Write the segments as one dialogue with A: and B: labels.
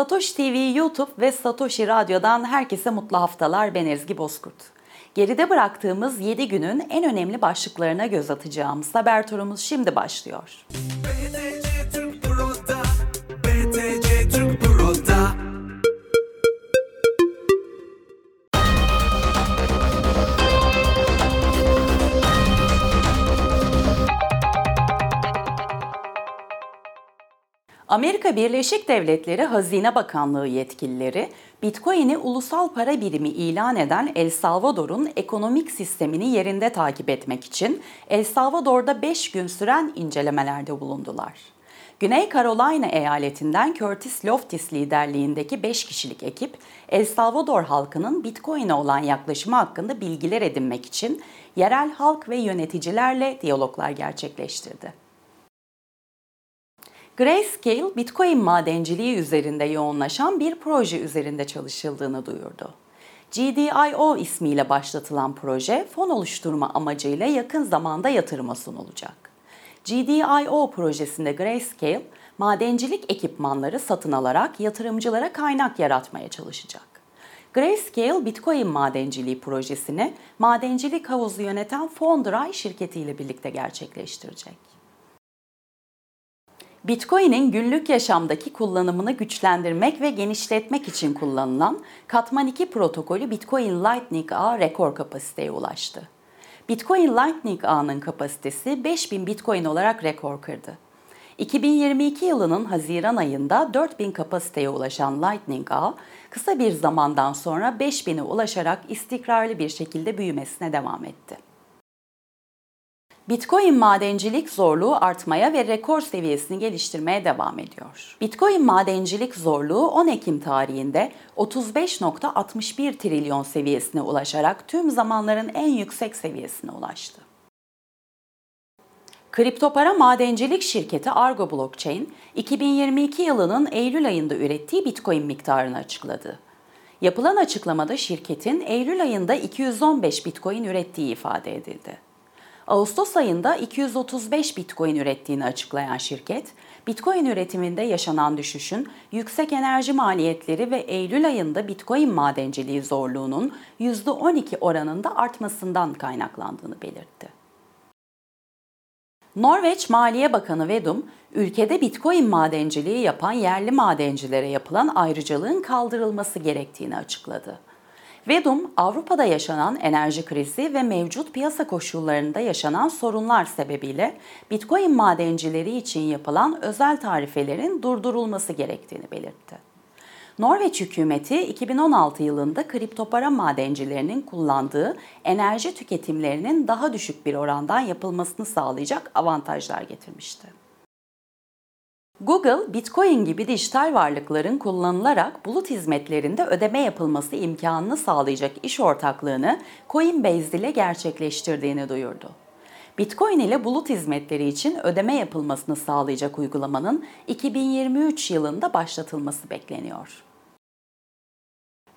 A: Satoshi TV YouTube ve Satoshi Radyo'dan herkese mutlu haftalar. Ben Ezgi Bozkurt. Geride bıraktığımız 7 günün en önemli başlıklarına göz atacağımız haber turumuz şimdi başlıyor. BTC Amerika Birleşik Devletleri Hazine Bakanlığı yetkilileri Bitcoin'i ulusal para birimi ilan eden El Salvador'un ekonomik sistemini yerinde takip etmek için El Salvador'da 5 gün süren incelemelerde bulundular. Güney Carolina eyaletinden Curtis Loftis liderliğindeki 5 kişilik ekip, El Salvador halkının Bitcoin'e olan yaklaşımı hakkında bilgiler edinmek için yerel halk ve yöneticilerle diyaloglar gerçekleştirdi. Grayscale, Bitcoin madenciliği üzerinde yoğunlaşan bir proje üzerinde çalışıldığını duyurdu. GDIO ismiyle başlatılan proje, fon oluşturma amacıyla yakın zamanda yatırıma sunulacak. GDIO projesinde Grayscale, madencilik ekipmanları satın alarak yatırımcılara kaynak yaratmaya çalışacak. Grayscale Bitcoin madenciliği projesini madencilik havuzu yöneten Fondray şirketiyle birlikte gerçekleştirecek. Bitcoin'in günlük yaşamdaki kullanımını güçlendirmek ve genişletmek için kullanılan Katman 2 protokolü Bitcoin Lightning ağ rekor kapasiteye ulaştı. Bitcoin Lightning ağının kapasitesi 5000 Bitcoin olarak rekor kırdı. 2022 yılının Haziran ayında 4000 kapasiteye ulaşan Lightning ağ kısa bir zamandan sonra 5000'e ulaşarak istikrarlı bir şekilde büyümesine devam etti. Bitcoin madencilik zorluğu artmaya ve rekor seviyesini geliştirmeye devam ediyor. Bitcoin madencilik zorluğu 10 Ekim tarihinde 35.61 trilyon seviyesine ulaşarak tüm zamanların en yüksek seviyesine ulaştı. Kripto para madencilik şirketi Argo Blockchain, 2022 yılının Eylül ayında ürettiği Bitcoin miktarını açıkladı. Yapılan açıklamada şirketin Eylül ayında 215 Bitcoin ürettiği ifade edildi. Ağustos ayında 235 Bitcoin ürettiğini açıklayan şirket, Bitcoin üretiminde yaşanan düşüşün yüksek enerji maliyetleri ve Eylül ayında Bitcoin madenciliği zorluğunun %12 oranında artmasından kaynaklandığını belirtti. Norveç Maliye Bakanı Vedum, ülkede Bitcoin madenciliği yapan yerli madencilere yapılan ayrıcalığın kaldırılması gerektiğini açıkladı. Vedum, Avrupa'da yaşanan enerji krizi ve mevcut piyasa koşullarında yaşanan sorunlar sebebiyle Bitcoin madencileri için yapılan özel tarifelerin durdurulması gerektiğini belirtti. Norveç hükümeti 2016 yılında kripto para madencilerinin kullandığı enerji tüketimlerinin daha düşük bir orandan yapılmasını sağlayacak avantajlar getirmişti. Google, Bitcoin gibi dijital varlıkların kullanılarak bulut hizmetlerinde ödeme yapılması imkanını sağlayacak iş ortaklığını Coinbase ile gerçekleştirdiğini duyurdu. Bitcoin ile bulut hizmetleri için ödeme yapılmasını sağlayacak uygulamanın 2023 yılında başlatılması bekleniyor.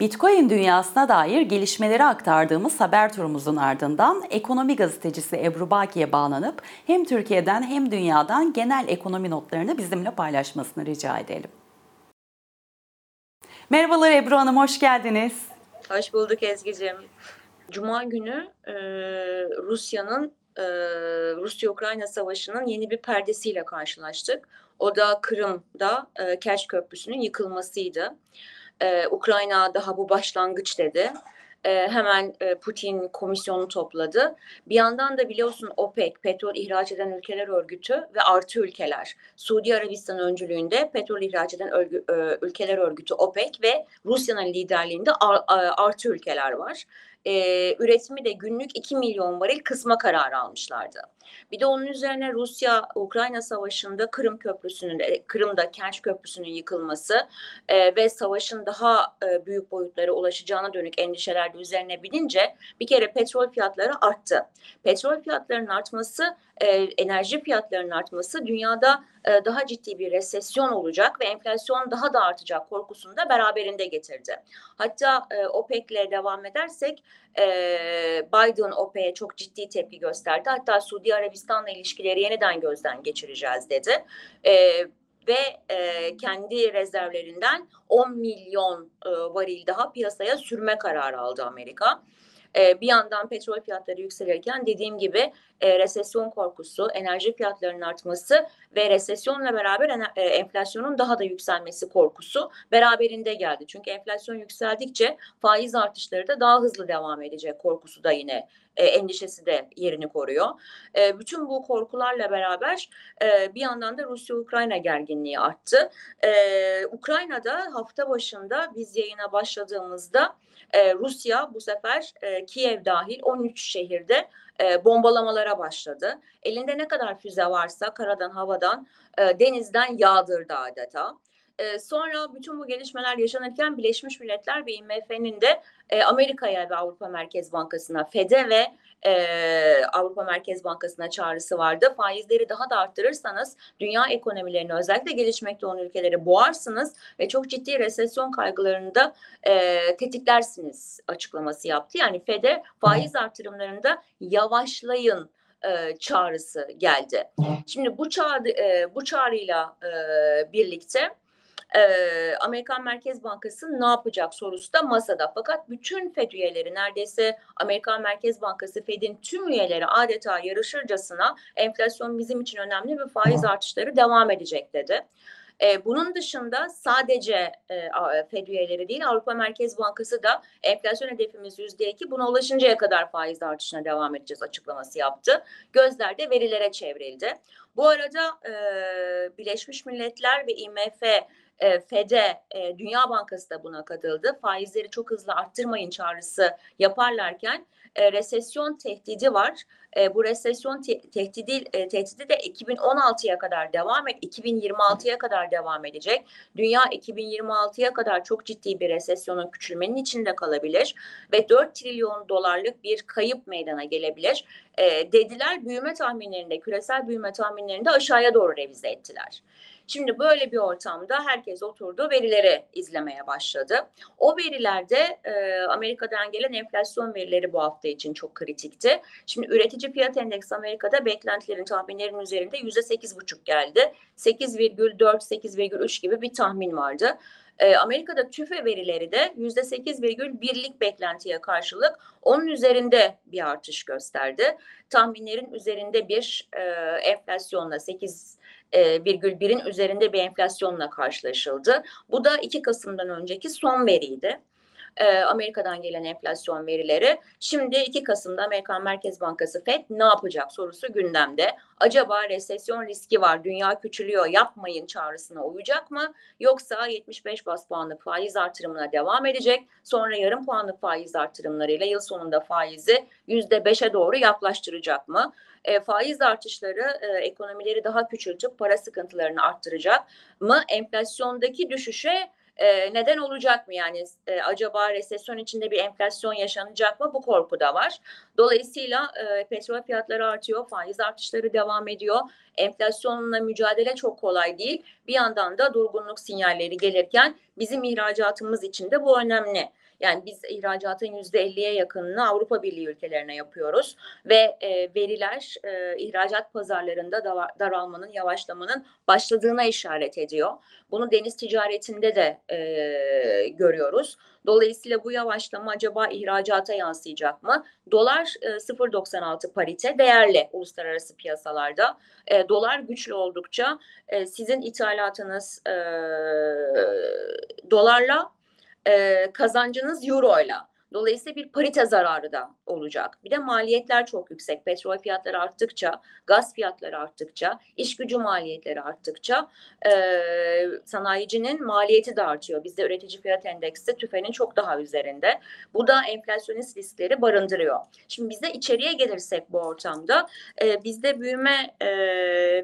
A: Bitcoin dünyasına dair gelişmeleri aktardığımız haber turumuzun ardından ekonomi gazetecisi Ebru Baki'ye bağlanıp hem Türkiye'den hem dünyadan genel ekonomi notlarını bizimle paylaşmasını rica edelim. Merhabalar Ebru Hanım, hoş geldiniz.
B: Hoş bulduk Ezgi'cim. Cuma günü e, Rusya'nın e, Rusya-Ukrayna savaşının yeni bir perdesiyle karşılaştık. O da Kırım'da e, Kerç Köprüsü'nün yıkılmasıydı e, Ukrayna daha bu başlangıç dedi. E, hemen e, Putin komisyonu topladı. Bir yandan da biliyorsun OPEC, petrol ihraç eden ülkeler örgütü ve artı ülkeler. Suudi Arabistan öncülüğünde petrol ihraç eden örgü, e, ülkeler örgütü OPEC ve Rusya'nın liderliğinde ar, artı ülkeler var e, üretimi de günlük 2 milyon varil kısma kararı almışlardı. Bir de onun üzerine Rusya-Ukrayna savaşında Kırım Köprüsü'nün, e, Kırım'da Kerç Köprüsü'nün yıkılması e, ve savaşın daha e, büyük boyutlara ulaşacağına dönük endişeler de üzerine binince bir kere petrol fiyatları arttı. Petrol fiyatlarının artması, e, enerji fiyatlarının artması dünyada e, daha ciddi bir resesyon olacak ve enflasyon daha da artacak korkusunu da beraberinde getirdi. Hatta e, OPEC'le devam edersek Biden OPEC'e çok ciddi tepki gösterdi. Hatta Suudi Arabistan'la ilişkileri yeniden gözden geçireceğiz dedi. ve e, kendi rezervlerinden 10 milyon e, varil daha piyasaya sürme kararı aldı Amerika. E, bir yandan petrol fiyatları yükselirken dediğim gibi e, resesyon korkusu, enerji fiyatlarının artması ve resesyonla beraber e, enflasyonun daha da yükselmesi korkusu beraberinde geldi. Çünkü enflasyon yükseldikçe faiz artışları da daha hızlı devam edecek korkusu da yine e, endişesi de yerini koruyor. E, bütün bu korkularla beraber e, bir yandan da Rusya-Ukrayna gerginliği arttı. E, Ukrayna'da hafta başında biz yayına başladığımızda e, Rusya bu sefer e, Kiev dahil 13 şehirde e, bombalamalara başladı. Elinde ne kadar füze varsa karadan, havadan, e, denizden yağdırdı adeta. E, sonra bütün bu gelişmeler yaşanırken Birleşmiş Milletler ve IMF'nin de e, Amerika'ya ve Avrupa Merkez Bankası'na, FED'e ve e, Avrupa Merkez Bankası'na çağrısı vardı. Faizleri daha da arttırırsanız dünya ekonomilerini özellikle gelişmekte olan ülkeleri boğarsınız ve çok ciddi resesyon kaygılarını da e, tetiklersiniz açıklaması yaptı. Yani FED'e faiz artırımlarında yavaşlayın e, çağrısı geldi. Şimdi bu çağrı e, bu çağrıyla e, birlikte e, Amerikan Merkez Bankası ne yapacak sorusu da masada. Fakat bütün FED üyeleri neredeyse Amerikan Merkez Bankası FED'in tüm üyeleri adeta yarışırcasına enflasyon bizim için önemli ve faiz artışları devam edecek dedi. E, bunun dışında sadece e, FED üyeleri değil Avrupa Merkez Bankası da enflasyon hedefimiz yüzde iki buna ulaşıncaya kadar faiz artışına devam edeceğiz açıklaması yaptı. Gözler de verilere çevrildi. Bu arada e, Birleşmiş Milletler ve IMF e, FED'e, e, Dünya Bankası da buna katıldı. Faizleri çok hızlı arttırmayın çağrısı yaparlarken e, resesyon tehdidi var. E, bu resesyon te- tehdidi, e, tehdidi de 2016'ya kadar devam et, 2026'ya kadar devam edecek. Dünya 2026'ya kadar çok ciddi bir resesyonun küçülmenin içinde kalabilir ve 4 trilyon dolarlık bir kayıp meydana gelebilir. E, dediler büyüme tahminlerinde, küresel büyüme tahminlerinde aşağıya doğru revize ettiler. Şimdi böyle bir ortamda herkes oturdu verileri izlemeye başladı. O verilerde e, Amerika'dan gelen enflasyon verileri bu hafta için çok kritikti. Şimdi üretici fiyat endeksi Amerika'da beklentilerin tahminlerin üzerinde yüzde sekiz buçuk geldi. 8,4-8,3 gibi bir tahmin vardı. E, Amerika'da tüfe verileri de yüzde sekiz virgül birlik beklentiye karşılık onun üzerinde bir artış gösterdi. Tahminlerin üzerinde bir e, enflasyonla sekiz e, 1,1'in üzerinde bir enflasyonla karşılaşıldı. Bu da 2 Kasım'dan önceki son veriydi. Amerika'dan gelen enflasyon verileri. Şimdi 2 Kasım'da Amerikan Merkez Bankası FED ne yapacak sorusu gündemde. Acaba resesyon riski var, dünya küçülüyor, yapmayın çağrısına uyacak mı? Yoksa 75 bas puanlık faiz artırımına devam edecek. Sonra yarım puanlık faiz artırımlarıyla yıl sonunda faizi %5'e doğru yaklaştıracak mı? e, faiz artışları e, ekonomileri daha küçültüp para sıkıntılarını arttıracak mı? Enflasyondaki düşüşe e, neden olacak mı? Yani e, acaba resesyon içinde bir enflasyon yaşanacak mı? Bu korku da var. Dolayısıyla e, petrol fiyatları artıyor, faiz artışları devam ediyor. Enflasyonla mücadele çok kolay değil. Bir yandan da durgunluk sinyalleri gelirken bizim ihracatımız için de bu önemli. Yani biz ihracatın yüzde 50'ye yakınını Avrupa Birliği ülkelerine yapıyoruz ve e, veriler e, ihracat pazarlarında da, daralmanın, yavaşlamanın başladığına işaret ediyor. Bunu deniz ticaretinde de e, görüyoruz. Dolayısıyla bu yavaşlama acaba ihracata yansıyacak mı? Dolar e, 0.96 parite değerli uluslararası piyasalarda. E, dolar güçlü oldukça e, sizin ithalatınız e, dolarla kazancınız euro ile. Dolayısıyla bir parite zararı da olacak. Bir de maliyetler çok yüksek. Petrol fiyatları arttıkça, gaz fiyatları arttıkça, iş gücü maliyetleri arttıkça e, sanayicinin maliyeti de artıyor. Bizde üretici fiyat endeksi tüfenin çok daha üzerinde. Bu da enflasyonist riskleri barındırıyor. Şimdi bize içeriye gelirsek bu ortamda e, bizde büyüme e,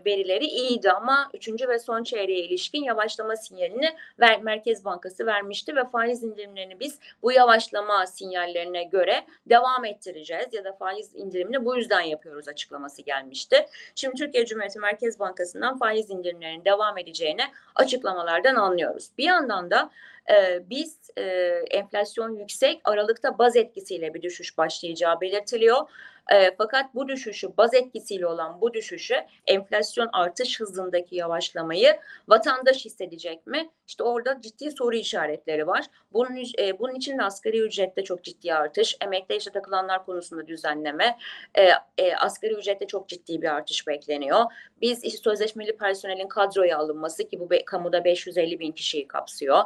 B: verileri iyiydi ama üçüncü ve son çeyreğe ilişkin yavaşlama sinyalini Merkez Bankası vermişti ve faiz indirimlerini biz bu yavaşlama sinyallerine göre devam ettireceğiz ya da faiz indirimini bu yüzden yapıyoruz açıklaması gelmişti. Şimdi Türkiye Cumhuriyeti Merkez Bankası'ndan faiz indirimlerinin devam edeceğini açıklamalardan anlıyoruz. Bir yandan da e, biz e, enflasyon yüksek Aralık'ta baz etkisiyle bir düşüş başlayacağı belirtiliyor. E, fakat bu düşüşü, baz etkisiyle olan bu düşüşü, enflasyon artış hızındaki yavaşlamayı vatandaş hissedecek mi? İşte orada ciddi soru işaretleri var. Bunun, e, bunun için de asgari ücrette çok ciddi artış, emekli işe takılanlar konusunda düzenleme, e, e, asgari ücrette çok ciddi bir artış bekleniyor. Biz işte sözleşmeli personelin kadroya alınması ki bu be, kamuda 550 bin kişiyi kapsıyor.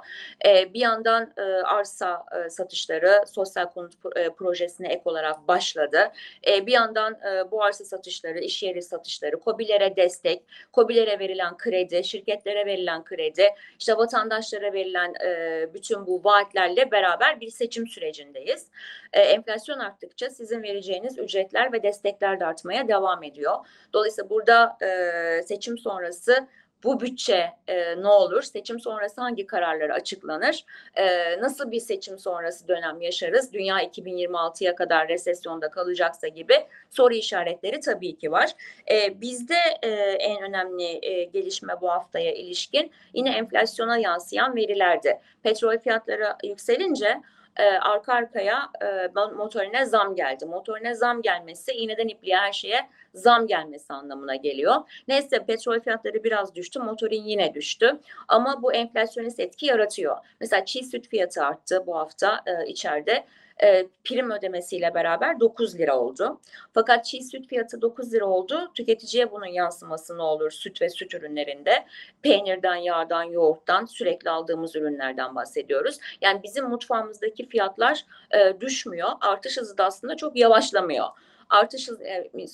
B: E, bir yandan e, arsa e, satışları sosyal konut e, projesine ek olarak başladı. E, bir yandan e, bu arsa satışları, iş yeri satışları, COBİ'lere destek, COBİ'lere verilen kredi, şirketlere verilen kredi, işte vatandaşlara verilen e, bütün bu vaatlerle beraber bir seçim sürecindeyiz. E, enflasyon arttıkça sizin vereceğiniz ücretler ve destekler de artmaya devam ediyor. Dolayısıyla burada e, seçim sonrası bu bütçe e, ne olur? Seçim sonrası hangi kararları açıklanır? E, nasıl bir seçim sonrası dönem yaşarız? Dünya 2026'ya kadar resesyonda kalacaksa gibi soru işaretleri tabii ki var. E, bizde e, en önemli e, gelişme bu haftaya ilişkin yine enflasyona yansıyan verilerdi. Petrol fiyatları yükselince e, arka arkaya e, motorine zam geldi. Motorine zam gelmesi iğneden ipliğe her şeye zam gelmesi anlamına geliyor. Neyse petrol fiyatları biraz düştü, motorin yine düştü. Ama bu enflasyonist etki yaratıyor. Mesela çiğ süt fiyatı arttı bu hafta e, içeride e, prim ödemesiyle beraber 9 lira oldu. Fakat çiğ süt fiyatı 9 lira oldu. Tüketiciye bunun yansıması ne olur süt ve süt ürünlerinde? Peynirden, yağdan, yoğurttan sürekli aldığımız ürünlerden bahsediyoruz. Yani bizim mutfağımızdaki fiyatlar e, düşmüyor. Artış hızı da aslında çok yavaşlamıyor artış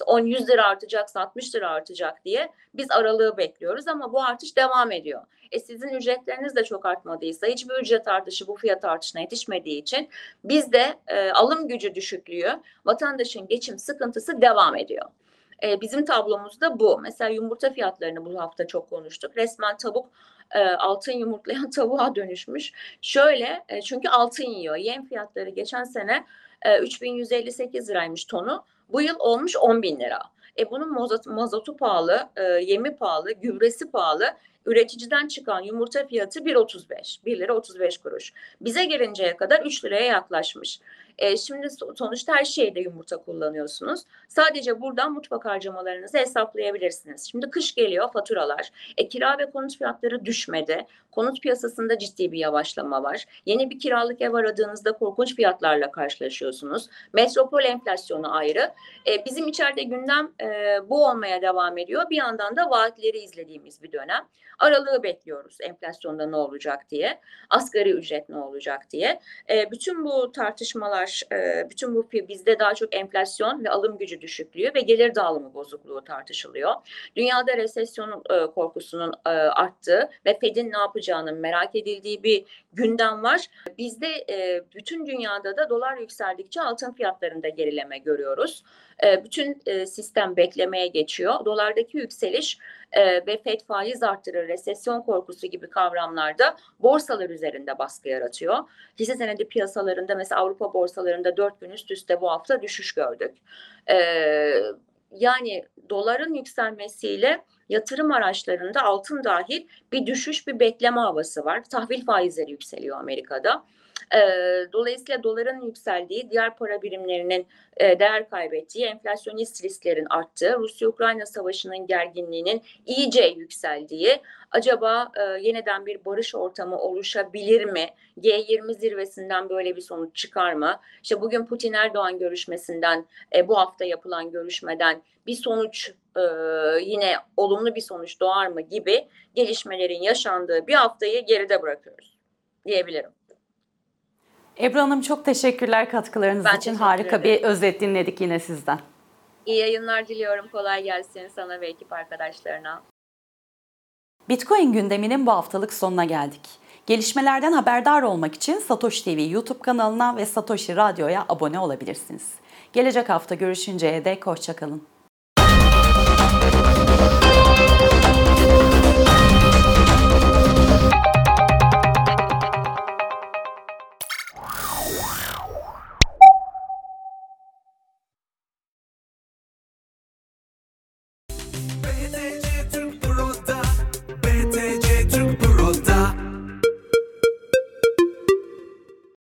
B: 10 100 lira artacaksa 60 lira artacak diye biz aralığı bekliyoruz ama bu artış devam ediyor. E sizin ücretleriniz de çok artmadıysa hiçbir ücret artışı bu fiyat artışına yetişmediği için bizde e, alım gücü düşüklüğü, vatandaşın geçim sıkıntısı devam ediyor. E, bizim tablomuzda bu. Mesela yumurta fiyatlarını bu hafta çok konuştuk. Resmen tavuk e, altın yumurtlayan tavuğa dönüşmüş. Şöyle e, çünkü altın yiyor. Yem fiyatları geçen sene e, 3158 liraymış tonu. Bu yıl olmuş 10 bin lira. E bunun mazot, mazotu pahalı, e, yemi pahalı, gübresi pahalı. Üreticiden çıkan yumurta fiyatı 1.35, 1 lira 35 kuruş. Bize gelinceye kadar 3 liraya yaklaşmış. E, şimdi sonuçta her şeyde yumurta kullanıyorsunuz. Sadece buradan mutfak harcamalarınızı hesaplayabilirsiniz. Şimdi kış geliyor faturalar. E, kira ve konut fiyatları düşmedi. Konut piyasasında ciddi bir yavaşlama var. Yeni bir kiralık ev aradığınızda korkunç fiyatlarla karşılaşıyorsunuz. Metropol enflasyonu ayrı. E, bizim içeride gündem e, bu olmaya devam ediyor. Bir yandan da vaatleri izlediğimiz bir dönem. Aralığı bekliyoruz enflasyonda ne olacak diye. Asgari ücret ne olacak diye. E, bütün bu tartışmalar, e, bütün bu bizde daha çok enflasyon ve alım gücü düşüklüğü ve gelir dağılımı bozukluğu tartışılıyor. Dünyada resesyon e, korkusunun e, arttığı ve Fed'in ne yapacağının merak edildiği bir gündem var. Bizde e, bütün dünyada da dolar yükseldikçe altın fiyatlarında gerileme görüyoruz. E, bütün e, sistem beklemeye geçiyor. Dolardaki yükseliş e, ve FED faiz arttırır, resesyon korkusu gibi kavramlarda borsalar üzerinde baskı yaratıyor. Hisse senedi piyasalarında mesela Avrupa borsalarında dört gün üst üste bu hafta düşüş gördük. yani doların yükselmesiyle yatırım araçlarında altın dahil bir düşüş, bir bekleme havası var. Tahvil faizleri yükseliyor Amerika'da. E, dolayısıyla doların yükseldiği, diğer para birimlerinin e, değer kaybettiği, enflasyonist risklerin arttığı, Rusya-Ukrayna savaşının gerginliğinin iyice yükseldiği, acaba e, yeniden bir barış ortamı oluşabilir mi? G20 zirvesinden böyle bir sonuç çıkar mı? İşte bugün Putin-Erdoğan görüşmesinden, e, bu hafta yapılan görüşmeden bir sonuç e, yine olumlu bir sonuç doğar mı gibi gelişmelerin yaşandığı bir haftayı geride bırakıyoruz diyebilirim.
A: Ebru Hanım çok teşekkürler katkılarınız ben için. Harika ederim. bir özet dinledik yine sizden.
B: İyi yayınlar diliyorum. Kolay gelsin sana ve ekip arkadaşlarına.
A: Bitcoin gündeminin bu haftalık sonuna geldik. Gelişmelerden haberdar olmak için Satoshi TV YouTube kanalına ve Satoshi Radyo'ya abone olabilirsiniz. Gelecek hafta görüşünceye dek hoşçakalın.